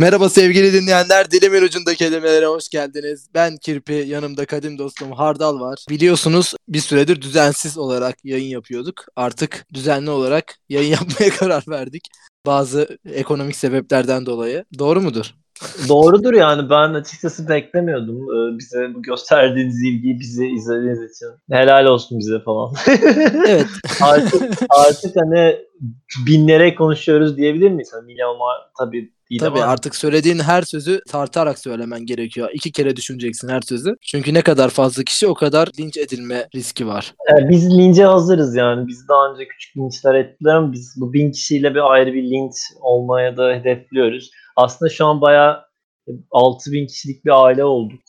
Merhaba sevgili dinleyenler. Dilimin ucunda kelimelere hoş geldiniz. Ben Kirpi, yanımda kadim dostum Hardal var. Biliyorsunuz bir süredir düzensiz olarak yayın yapıyorduk. Artık düzenli olarak yayın yapmaya karar verdik. Bazı ekonomik sebeplerden dolayı. Doğru mudur? Doğrudur yani ben açıkçası beklemiyordum ee, bize bu gösterdiğiniz ilgiyi bizi izlediğiniz için. Helal olsun bize falan. Evet. artık, artık hani binlere konuşuyoruz diyebilir miyiz? Hani milyonlar tabii değil Tabii ama artık söylediğin her sözü tartarak söylemen gerekiyor. İki kere düşüneceksin her sözü. Çünkü ne kadar fazla kişi o kadar linç edilme riski var. e, biz lince hazırız yani. Biz daha önce küçük linçler ettiler ama biz bu bin kişiyle bir ayrı bir linç olmaya da hedefliyoruz. Aslında şu an bayağı 6000 kişilik bir aile olduk.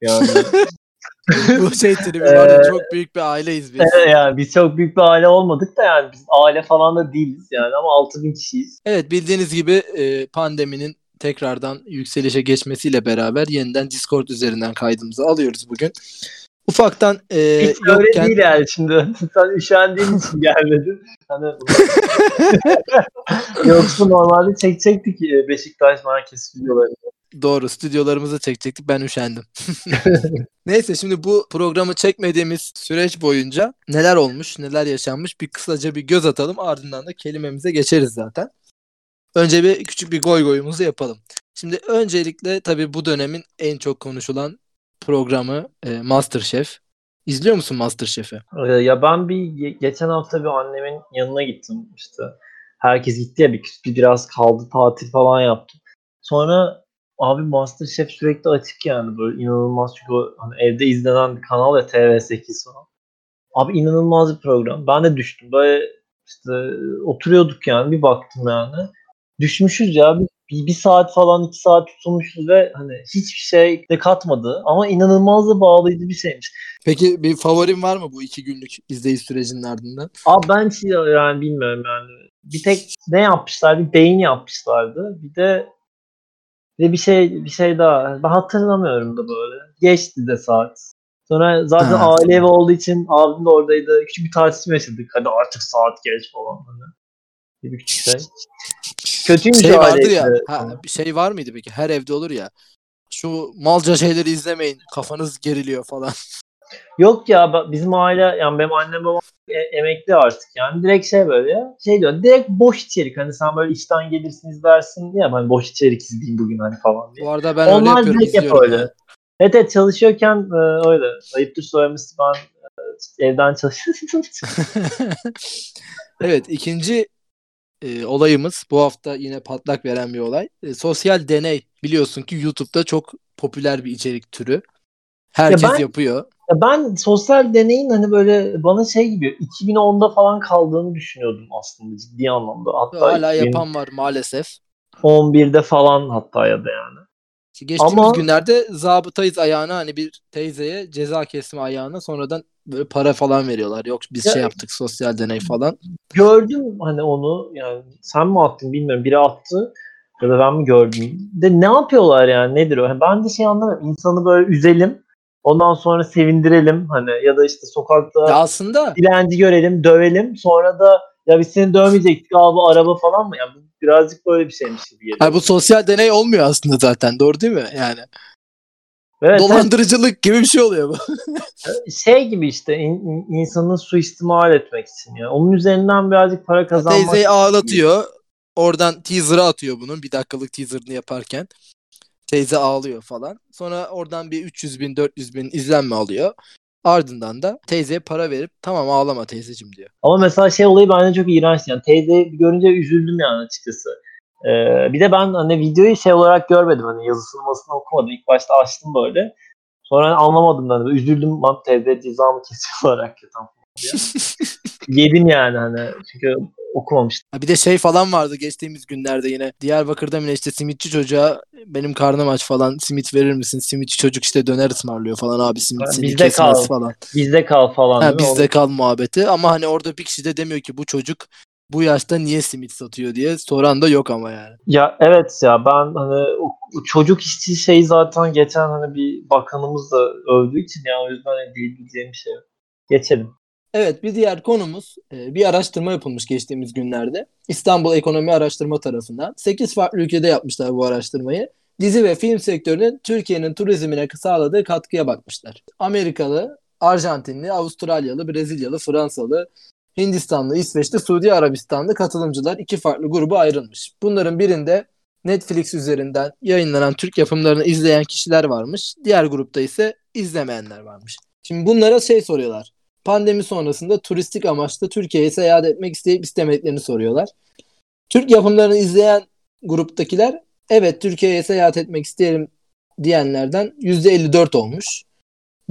Yani Bu şey tribi var ya çok büyük bir aileyiz biz. Evet yani biz çok büyük bir aile olmadık da yani biz aile falan da değiliz yani ama 6000 kişiyiz. Evet bildiğiniz gibi e, pandeminin tekrardan yükselişe geçmesiyle beraber yeniden Discord üzerinden kaydımızı alıyoruz bugün. Ufaktan e, Hiç öyle yokken değil yani şimdi. Sen üşendiğin için gelmedin. Hani Yoksa normalde çekecektik e, Beşiktaş merkez videolarını. doğru stüdyolarımızı çekecektik ben üşendim. Neyse şimdi bu programı çekmediğimiz süreç boyunca neler olmuş neler yaşanmış bir kısaca bir göz atalım ardından da kelimemize geçeriz zaten. Önce bir küçük bir goy goyumuzu yapalım. Şimdi öncelikle tabii bu dönemin en çok konuşulan programı e, Masterchef. İzliyor musun Masterchef'i? Ee, Ya ben bir ge- geçen hafta bir annemin yanına gittim işte. Herkes gitti ya bir, bir biraz kaldı tatil falan yaptım. Sonra abi Masterchef sürekli açık yani böyle inanılmaz çünkü o hani evde izlenen bir kanal ya TV8 falan. Abi inanılmaz bir program. Ben de düştüm. Böyle işte oturuyorduk yani bir baktım yani. Düşmüşüz ya bir, bir, bir saat falan iki saat tutulmuşuz ve hani hiçbir şey de katmadı. Ama inanılmaz da bağlayıcı bir şeymiş. Peki bir favorin var mı bu iki günlük izleyiş sürecinin ardından? Abi ben şey yani bilmiyorum yani. Bir tek ne yapmışlar? Bir beyin yapmışlardı. Bir de bir de bir şey bir şey daha. Ben hatırlamıyorum da böyle. Geçti de saat. Sonra zaten Ha. aile evi olduğu için abim de oradaydı. Küçük bir tartışma yaşadık. Hadi artık saat geç falan. Hani. Bir küçük şey. Kötüymüş Şey vardır ya. Ha, bir şey var mıydı peki? Her evde olur ya. Şu malca şeyleri izlemeyin. Kafanız geriliyor falan. Yok ya bizim aile yani benim annem babam e- emekli artık yani direkt şey böyle ya şey diyor direkt boş içerik hani sen böyle işten gelirsin izlersin diye hani boş içerik izleyeyim bugün hani falan diye. Bu arada ben öyle Onlar yapıyorum. direkt hep öyle. yani. Evet evet çalışıyorken e, öyle. Ayıptır söylemesi ben e, evden çalışıyorum. evet ikinci e, olayımız bu hafta yine patlak veren bir olay. E, sosyal deney biliyorsun ki YouTube'da çok popüler bir içerik türü. Herkes ben- yapıyor. Ya ben sosyal deneyin hani böyle bana şey gibi 2010'da falan kaldığını düşünüyordum aslında ciddi anlamda. Hatta Hala yapan var maalesef. 2011'de falan hatta ya da yani. Geçtiğimiz Ama- günlerde zabıtayız ayağına hani bir teyzeye ceza kesme ayağına sonradan para falan veriyorlar. Yok biz Ya- şey yaptık sosyal deney falan. Gördüm hani onu yani sen mi attın bilmiyorum biri attı ya da ben mi gördüm. De ne yapıyorlar yani nedir o? Yani ben de şey anlamıyorum. İnsanı böyle üzelim ondan sonra sevindirelim hani ya da işte sokakta Ya aslında dilenci görelim, dövelim. Sonra da ya biz seni dövmeyecektik abi araba falan mı? Yani birazcık böyle bir şeymiş gibi geliyor. ha, bu sosyal deney olmuyor aslında zaten. Doğru değil mi? Yani Evet, dolandırıcılık gibi bir şey oluyor bu. evet, şey gibi işte in- in- insanı suistimal etmek için ya. Onun üzerinden birazcık para kazanmak. Teyzeyi ağlatıyor. Oradan teaser'ı atıyor bunun. Bir dakikalık teaser'ını yaparken. Teyze ağlıyor falan. Sonra oradan bir 300 bin 400 bin izlenme alıyor. Ardından da teyzeye para verip tamam ağlama teyzecim diyor. Ama mesela şey olayı bence çok iğrenç. Yani teyze görünce üzüldüm yani açıkçası. Ee, bir de ben hani videoyu şey olarak görmedim. Hani yazısını masını okumadım. İlk başta açtım böyle. Sonra hani anlamadım ben. de. Üzüldüm lan teyze ceza mı kesiyor olarak ya tam diye. Yedim yani hani. Çünkü okumamıştım. Ha bir de şey falan vardı geçtiğimiz günlerde yine. Diyarbakır'da mı ne işte simitçi çocuğa benim karnım aç falan simit verir misin? Simitçi çocuk işte döner ısmarlıyor falan abi simit seni bizde kal. falan. Bizde kal falan. Ha, bizde kal muhabbeti ama hani orada bir kişi de demiyor ki bu çocuk bu yaşta niye simit satıyor diye soran da yok ama yani. Ya evet ya ben hani o, o çocuk işçi şeyi zaten geçen hani bir bakanımız da övdüğü için ya o yüzden hani diyebileceğim bir şey yok. Geçelim. Evet bir diğer konumuz e, bir araştırma yapılmış geçtiğimiz günlerde. İstanbul Ekonomi Araştırma tarafından. 8 farklı ülkede yapmışlar bu araştırmayı. Dizi ve film sektörünün Türkiye'nin turizmine sağladığı katkıya bakmışlar. Amerikalı, Arjantinli, Avustralyalı, Brezilyalı, Fransalı, Hindistanlı, İsveçli, Suudi Arabistanlı katılımcılar iki farklı gruba ayrılmış. Bunların birinde Netflix üzerinden yayınlanan Türk yapımlarını izleyen kişiler varmış. Diğer grupta ise izlemeyenler varmış. Şimdi bunlara şey soruyorlar. Pandemi sonrasında turistik amaçlı Türkiye'ye seyahat etmek isteyip istemediklerini soruyorlar. Türk yapımlarını izleyen gruptakiler evet Türkiye'ye seyahat etmek isterim diyenlerden %54 olmuş.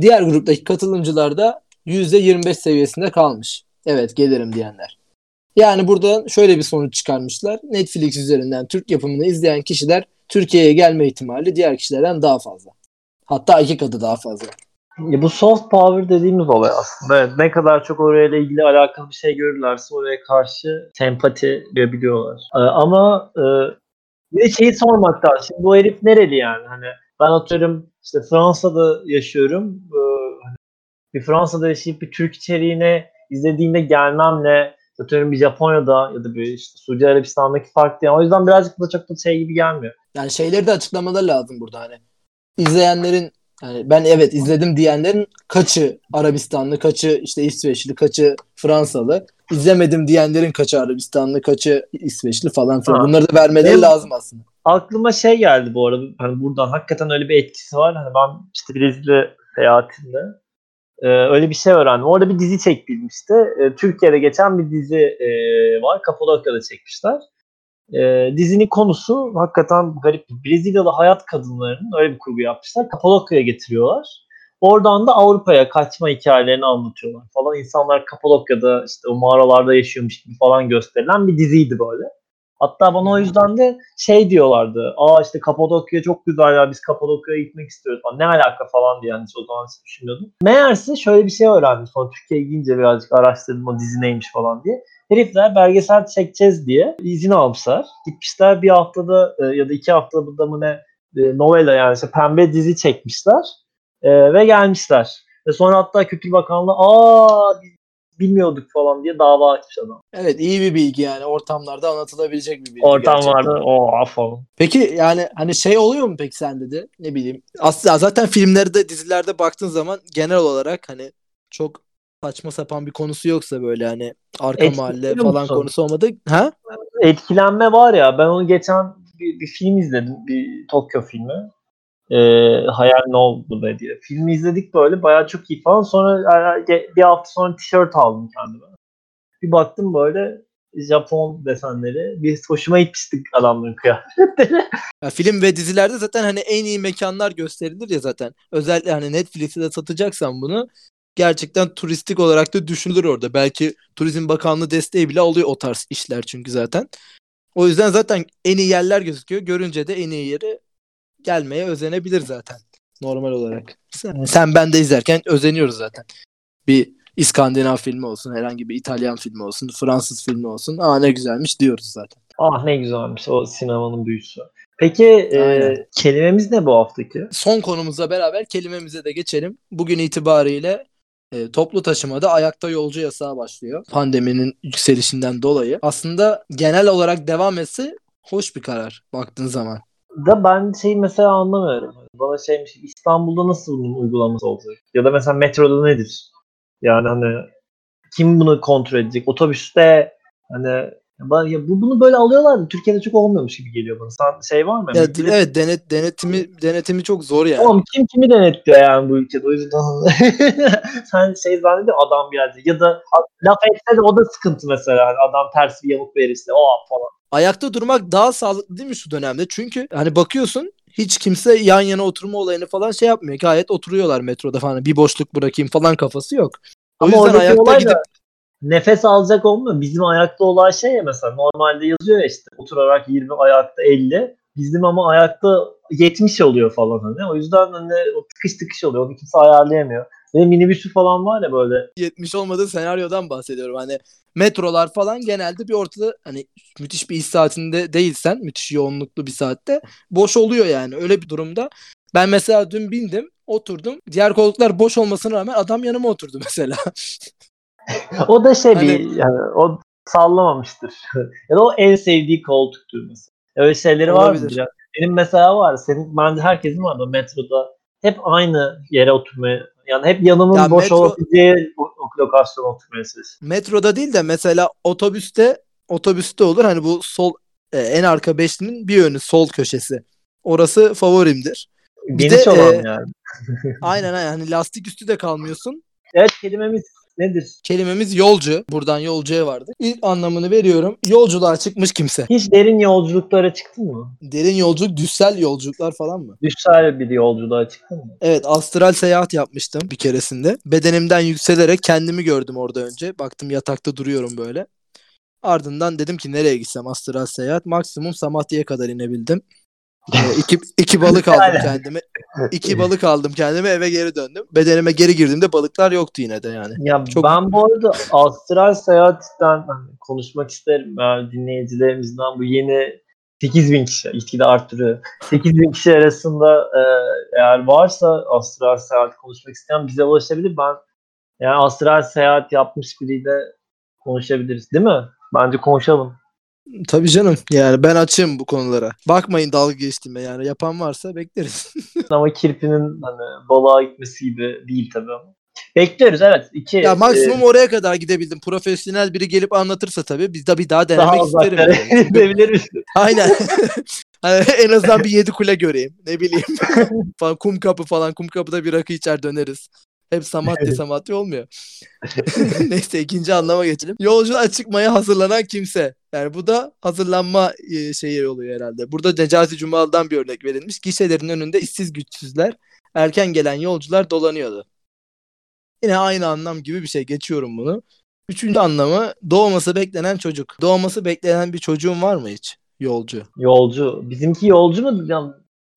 Diğer gruptaki katılımcılar da %25 seviyesinde kalmış. Evet gelirim diyenler. Yani burada şöyle bir sonuç çıkarmışlar. Netflix üzerinden Türk yapımını izleyen kişiler Türkiye'ye gelme ihtimali diğer kişilerden daha fazla. Hatta iki katı daha fazla. Ya bu soft power dediğimiz olay aslında. Evet, ne kadar çok orayla ilgili alakalı bir şey görürlerse oraya karşı sempati duyabiliyorlar. Ee, ama e, bir de şeyi sormak lazım. Şimdi bu herif nereli yani? Hani ben atıyorum işte Fransa'da yaşıyorum. Hani bir Fransa'da yaşayıp bir Türk içeriğine izlediğimde gelmemle atıyorum bir Japonya'da ya da bir işte Suudi Arabistan'daki fark değil. O yüzden birazcık da çok da şey gibi gelmiyor. Yani şeyleri de açıklamaları lazım burada hani. İzleyenlerin yani ben evet izledim diyenlerin kaçı Arabistanlı, kaçı işte İsveçli, kaçı Fransalı. İzlemedim diyenlerin kaçı Arabistanlı, kaçı İsveçli falan filan. Ha. Bunları da vermeleri Benim lazım aslında. Aklıma şey geldi bu arada. Hani buradan hakikaten öyle bir etkisi var. Hani ben işte Brezilya seyahatinde e, öyle bir şey öğrendim. Orada bir dizi çekilmişti. E, Türkiye'de geçen bir dizi e, var. Kapadokya'da çekmişler. E, dizinin konusu hakikaten garip. Brezilyalı hayat kadınlarının öyle bir kurgu yapmışlar. Kapadokya'ya getiriyorlar. Oradan da Avrupa'ya kaçma hikayelerini anlatıyorlar falan. İnsanlar Kapadokya'da işte o mağaralarda yaşıyormuş gibi falan gösterilen bir diziydi böyle. Hatta bana o yüzden de şey diyorlardı. Aa işte Kapadokya çok güzel ya biz Kapadokya'ya gitmek istiyoruz falan. Ne alaka falan diye yani o zaman hiç düşünmüyordum. Meğerse şöyle bir şey öğrendim. Sonra Türkiye'ye gidince birazcık araştırdım o dizi neymiş falan diye. Herifler belgesel çekeceğiz diye izin almışlar. Gitmişler bir haftada e, ya da iki haftada mı ne e, novela yani işte pembe dizi çekmişler. E, ve gelmişler. Ve sonra hatta Kültür Bakanlığı aa bilmiyorduk falan diye dava açmış adam. Evet iyi bir bilgi yani ortamlarda anlatılabilecek bir bilgi. Ortam gerçekten. vardı o falan. Peki yani hani şey oluyor mu peki sende de ne bileyim. Aslında zaten filmlerde dizilerde baktığın zaman genel olarak hani çok saçma sapan bir konusu yoksa böyle hani arka Etkileniyor mahalle falan musun? konusu olmadı. Ha? Etkilenme var ya ben onu geçen bir, bir film izledim. Bir Tokyo filmi. Ee, Hayal ne oldu be diye. Filmi izledik böyle bayağı çok iyi falan. Sonra bir hafta sonra tişört aldım kendime. Bir baktım böyle Japon desenleri. Bir hoşuma gitmişti adamların kıyafetleri. Ya film ve dizilerde zaten hani en iyi mekanlar gösterilir ya zaten. Özellikle hani Netflix'te de satacaksan bunu gerçekten turistik olarak da düşünülür orada. Belki Turizm Bakanlığı desteği bile alıyor o tarz işler çünkü zaten. O yüzden zaten en iyi yerler gözüküyor. Görünce de en iyi yeri gelmeye özenebilir zaten normal olarak. Sen, sen ben de izlerken özeniyoruz zaten. Bir İskandinav filmi olsun, herhangi bir İtalyan filmi olsun, Fransız filmi olsun. Aa ne güzelmiş diyoruz zaten. Ah ne güzelmiş o sinemanın büyüsü. Peki e, kelimemiz ne bu haftaki? Son konumuzla beraber kelimemize de geçelim. Bugün itibariyle e, toplu taşımada ayakta yolcu yasağı başlıyor. Pandeminin yükselişinden dolayı. Aslında genel olarak devam etse hoş bir karar baktığın zaman. Da ben şey mesela anlamıyorum. Bana şeymiş İstanbul'da nasıl bunun uygulaması olacak? Ya da mesela metroda nedir? Yani hani kim bunu kontrol edecek? Otobüste hani ya bu bunu böyle alıyorlar Türkiye'de çok olmuyormuş gibi geliyor bana. Sen şey var mı? Ya, bir evet denet denetimi denetimi çok zor yani. Tamam kim kimi denetliyor yani bu ülkede o yüzden sen şey zannediyor adam geldi ya da laf etse de o da sıkıntı mesela yani adam ters bir yamuk verirse o falan. Ayakta durmak daha sağlıklı değil mi şu dönemde? Çünkü hani bakıyorsun hiç kimse yan yana oturma olayını falan şey yapmıyor. Gayet oturuyorlar metroda falan. Bir boşluk bırakayım falan kafası yok. O Ama yüzden ayakta gidip nefes alacak olmuyor. Bizim ayakta olan şey ya mesela normalde yazıyor ya işte oturarak 20 ayakta 50. Bizim ama ayakta 70 oluyor falan hani. O yüzden hani o tıkış tıkış oluyor. Onu kimse ayarlayamıyor. Ve minibüsü falan var ya böyle. 70 olmadığı senaryodan bahsediyorum. Hani metrolar falan genelde bir ortada hani müthiş bir iş saatinde değilsen müthiş yoğunluklu bir saatte boş oluyor yani. Öyle bir durumda ben mesela dün bindim oturdum. Diğer koltuklar boş olmasına rağmen adam yanıma oturdu mesela. o da şey Hani- bir yani o sallamamıştır. ya da o en sevdiği koltuktur mesela. Öyle şeyleri var mı? Olabilir. biraz? Benim mesela var. Senin bence herkesin var da metroda hep aynı yere oturmaya yani hep yanımın Ya boş metro- olabileceği lokasyona oturmaya çalışıyorum. Metroda değil de mesela otobüste otobüste olur. Hani bu sol e, en arka beşlinin bir yönü sol köşesi. Orası favorimdir. Bir Geniş de, olan e, yani. Aynen aynen. Hani lastik üstü de kalmıyorsun. Evet kelimemiz nedir? Kelimemiz yolcu. Buradan yolcuya vardı. İlk anlamını veriyorum. Yolculuğa çıkmış kimse. Hiç derin yolculuklara çıktın mı? Derin yolculuk, düssel yolculuklar falan mı? Düşsel bir yolculuğa çıktın mı? Evet, astral seyahat yapmıştım bir keresinde. Bedenimden yükselerek kendimi gördüm orada önce. Baktım yatakta duruyorum böyle. Ardından dedim ki nereye gitsem astral seyahat. Maksimum Samatya'ya kadar inebildim. Ee, iki, iki balık aldım kendime. İki balık aldım kendime eve geri döndüm. Bedenime geri girdiğimde balıklar yoktu yine de yani. Ya Çok- ben bu arada astral seyahatten hani konuşmak isterim. Yani dinleyicilerimizden bu yeni 8000 kişi, gitgide arttırıyor. 8000 kişi arasında e, eğer varsa astral seyahat konuşmak isteyen bize ulaşabilir. Ben yani astral seyahat yapmış biriyle konuşabiliriz değil mi? Bence konuşalım. Tabii canım. Yani ben açığım bu konulara. Bakmayın dalga geçtiğime yani. Yapan varsa bekleriz. Ama kirpinin hani balığa gitmesi gibi değil tabii ama. Bekliyoruz evet. İki, ya maksimum e, oraya kadar gidebildim. Profesyonel biri gelip anlatırsa tabii biz de bir daha daha denemek isterim. uzaklara yani. gidebiliriz. Aynen. Hani en azından bir yedi kule göreyim. Ne bileyim. falan, kum kapı falan. Kum kapıda bir rakı içer döneriz. Hep samatya samatya olmuyor. Neyse ikinci anlama geçelim. Yolculuğa çıkmaya hazırlanan kimse. Yani bu da hazırlanma şeyi oluyor herhalde. Burada Necati Cumalı'dan bir örnek verilmiş. Gişelerin önünde işsiz güçsüzler, erken gelen yolcular dolanıyordu. Yine aynı anlam gibi bir şey. Geçiyorum bunu. Üçüncü anlamı doğması beklenen çocuk. Doğması beklenen bir çocuğun var mı hiç? Yolcu. Yolcu. Bizimki yolcu mu?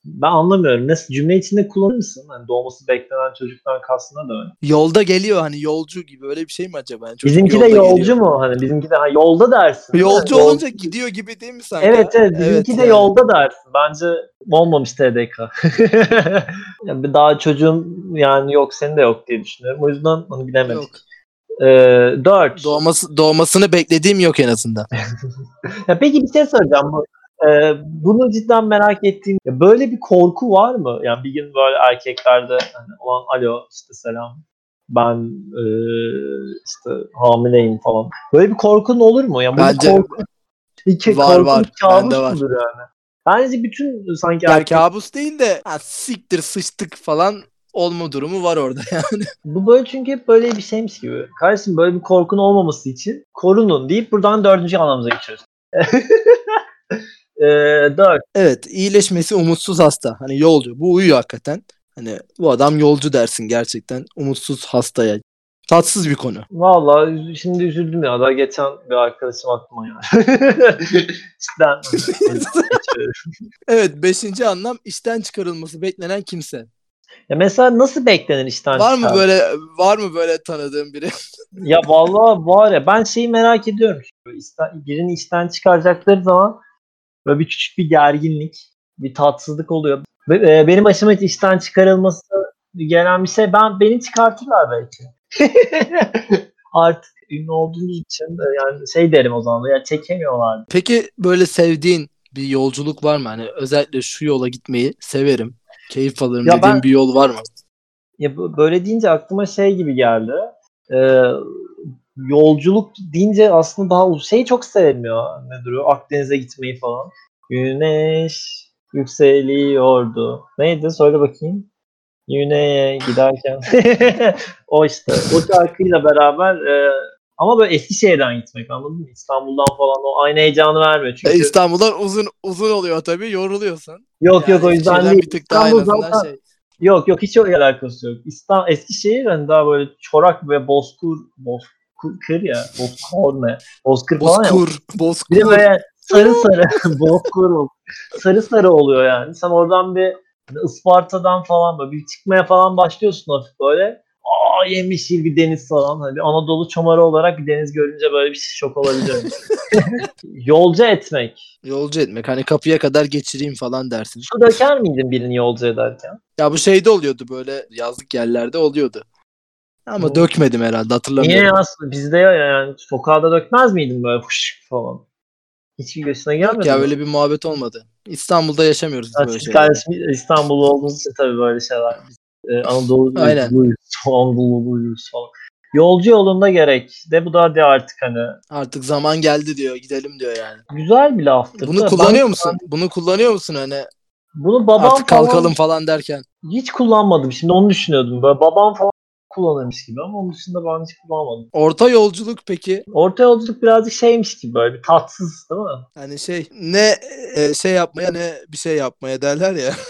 Ben anlamıyorum. Nasıl cümle içinde kullanır mısın? Hani doğması beklenen çocuktan kastına da öyle. Yolda geliyor hani yolcu gibi öyle bir şey mi acaba? Yani Bizimki de yolcu geliyor. mu? Hani bizimki de ha, yolda dersin. Yolcu Yol- olunca gidiyor gibi değil mi sanki? Evet evet bizimki de yani. yolda dersin. Bence olmamış TDK. yani daha çocuğun yani yok senin de yok diye düşünüyorum. O yüzden onu bilemedik. Yok. Ee, dört. Doğması, doğmasını beklediğim yok en azından. Ya peki bir şey soracağım. Bu, e, bunu cidden merak ettiğim. ya böyle bir korku var mı? Yani bir gün böyle erkeklerde hani olan alo işte selam ben e, işte hamileyim falan. Böyle bir korkun olur mu? Yani Bence korku, bir var, korku var. Bende var. yani? Bence bütün sanki Ya erkek kabus değil de ha, siktir sıçtık falan olma durumu var orada yani. bu böyle çünkü hep böyle bir şeymiş gibi. Kardeşim böyle bir korkun olmaması için korunun deyip buradan dördüncü anlamıza geçiyoruz. e, dört. Evet iyileşmesi umutsuz hasta. Hani yolcu. Bu uyuyor hakikaten. Hani bu adam yolcu dersin gerçekten. Umutsuz hastaya. Tatsız bir konu. Vallahi üz- şimdi üzüldüm ya. Daha geçen bir arkadaşım aklıma yani. İşten. Evet beşinci anlam işten çıkarılması beklenen kimse. ya mesela nasıl beklenir işten Var mı böyle var mı böyle tanıdığın biri? Ya vallahi var ya ben şeyi merak ediyorum. İşten, birini işten çıkaracakları zaman böyle bir küçük bir gerginlik, bir tatsızlık oluyor. Ve, e, benim başıma hiç işten çıkarılması gelen bir şey. Ben beni çıkartırlar belki. Artık ünlü olduğumuz için yani şey derim o zaman ya çekemiyorlar. Peki böyle sevdiğin bir yolculuk var mı? Hani özellikle şu yola gitmeyi severim. Keyif alırım Ya dediğin ben- bir yol var mı? Ya böyle deyince aklıma şey gibi geldi. Ee, yolculuk deyince aslında daha uz- şey çok severim ya. Nedir o? Akdeniz'e gitmeyi falan. Güneş yükseliyordu. Neydi? Söyle bakayım. Güney'e giderken. o işte. O şarkıyla beraber e, ama böyle Eskişehir'den gitmek anladın mı? İstanbul'dan falan o aynı heyecanı vermiyor. E, Çünkü İstanbul'dan uzun uzun oluyor tabii yoruluyorsun. yok yok o Yani yüzden değil. bir tık daha İstanbul zaten şey. Yok yok hiç öyle alakası yok. İstanbul, Eskişehir hani daha böyle çorak ve bozkur, bozkır ya. Bozkır ne? Bozkır falan ya. Bozkur, Bir de böyle sarı sarı bozkur ol- sarı sarı oluyor yani. Sen oradan bir Isparta'dan falan böyle bir çıkmaya falan başlıyorsun hafif böyle. Aa yemyeşil bir deniz falan. Hani bir Anadolu çomarı olarak bir deniz görünce böyle bir şok olabiliyorum. Yolcu etmek. Yolcu etmek. Hani kapıya kadar geçireyim falan dersin. Su döker miydin birini yolcu ederken? Ya bu şeyde oluyordu böyle yazlık yerlerde oluyordu. Ama Bu- dökmedim herhalde Niye hatırlamıyorum. ya? Bizde ya yani sokağa dökmez miydin böyle fış falan? Hiç göğsüne gelmedi Ya mi? öyle bir muhabbet olmadı. İstanbul'da yaşamıyoruz biz Ha, böyle şeyler. kardeşim İstanbullu olduğunuz için tabii böyle şeyler. Biz e, Anadolu'luyuz. Anadolu'luyuz falan. Yolcu yolunda gerek. De bu da hadi artık hani. Artık zaman geldi diyor. Gidelim diyor yani. Güzel bir laftır. Bunu da. kullanıyor Ben- musun? Bunu kullanıyor musun hani Bunu babam artık falan kalkalım falan derken? hiç kullanmadım. Şimdi onu düşünüyordum. Böyle babam falan kullanırmış gibi ama onun dışında ben hiç kullanmadım. Orta yolculuk peki Orta yolculuk birazcık şeymiş gibi böyle bir tatsız değil mi? hani şey ne e, şey yapmaya ne bir şey yapmaya derler ya.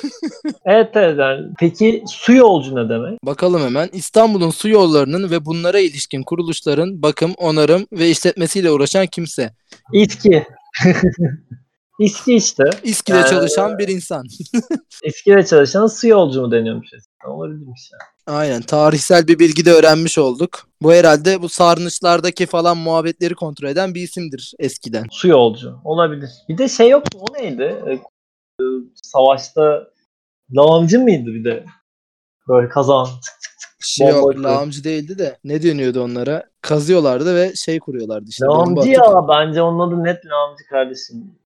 Evet evet. Yani. Peki su yolcu ne demek? Bakalım hemen. İstanbul'un su yollarının ve bunlara ilişkin kuruluşların bakım, onarım ve işletmesiyle uğraşan kimse. İSKİ. İSKİ işte. İSKİ'de Ee, çalışan bir insan. İSKİ'de çalışan su yolcu mu deniyormuş? Olabilirmiş yani. Aynen. Tarihsel bir bilgi de öğrenmiş olduk. Bu herhalde bu sarnıçlardaki falan muhabbetleri kontrol eden bir isimdir eskiden. Su yolcu. Olabilir. Bir de şey yok mu? O neydi? Ee, e, Savaşta lağımcı mıydı bir de? Böyle kazan. Şey yok, lağımcı değildi de. Ne deniyordu onlara? Kazıyorlardı ve şey kuruyorlardı işte. Lağımcı ya. Bence onun adı net lağımcı kardeşim.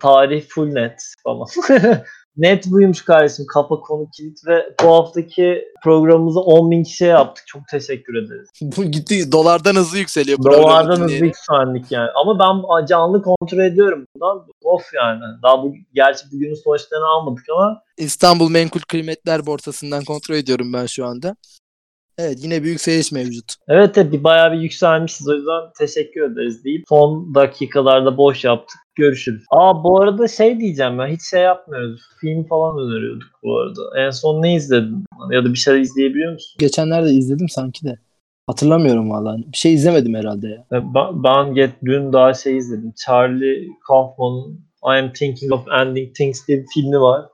Tarih full net falan. net buymuş kardeşim. Kapa konu kilit ve bu haftaki programımızı 10 bin kişiye yaptık. Çok teşekkür ederiz. Bu gitti dolardan hızlı yükseliyor. Dolardan hızlı yükseldik yani. Ama ben canlı kontrol ediyorum buradan. Of yani. Daha bu, gerçi bugünün sonuçlarını almadık ama İstanbul Menkul Kıymetler Borsası'ndan kontrol ediyorum ben şu anda. Evet yine büyük yükseliş mevcut. evet evet bir bayağı bir yükselmişiz. O yüzden teşekkür ederiz deyip son dakikalarda boş yaptık. Görüşürüz. Aa bu arada şey diyeceğim ben hiç şey yapmıyoruz. Film falan öneriyorduk bu arada. En son ne izledin? Ya da bir şeyler izleyebiliyor musun? Geçenlerde izledim sanki de. Hatırlamıyorum vallahi. Bir şey izlemedim herhalde ya. Ben, ben get, dün daha şey izledim. Charlie Kaufman'ın I Am Thinking of Ending Things diye bir filmi var.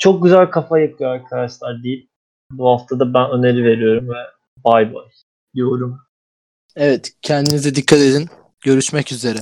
Çok güzel kafa yakıyor arkadaşlar deyip bu hafta da ben öneri veriyorum ve bay bay diyorum. Evet kendinize dikkat edin. Görüşmek üzere.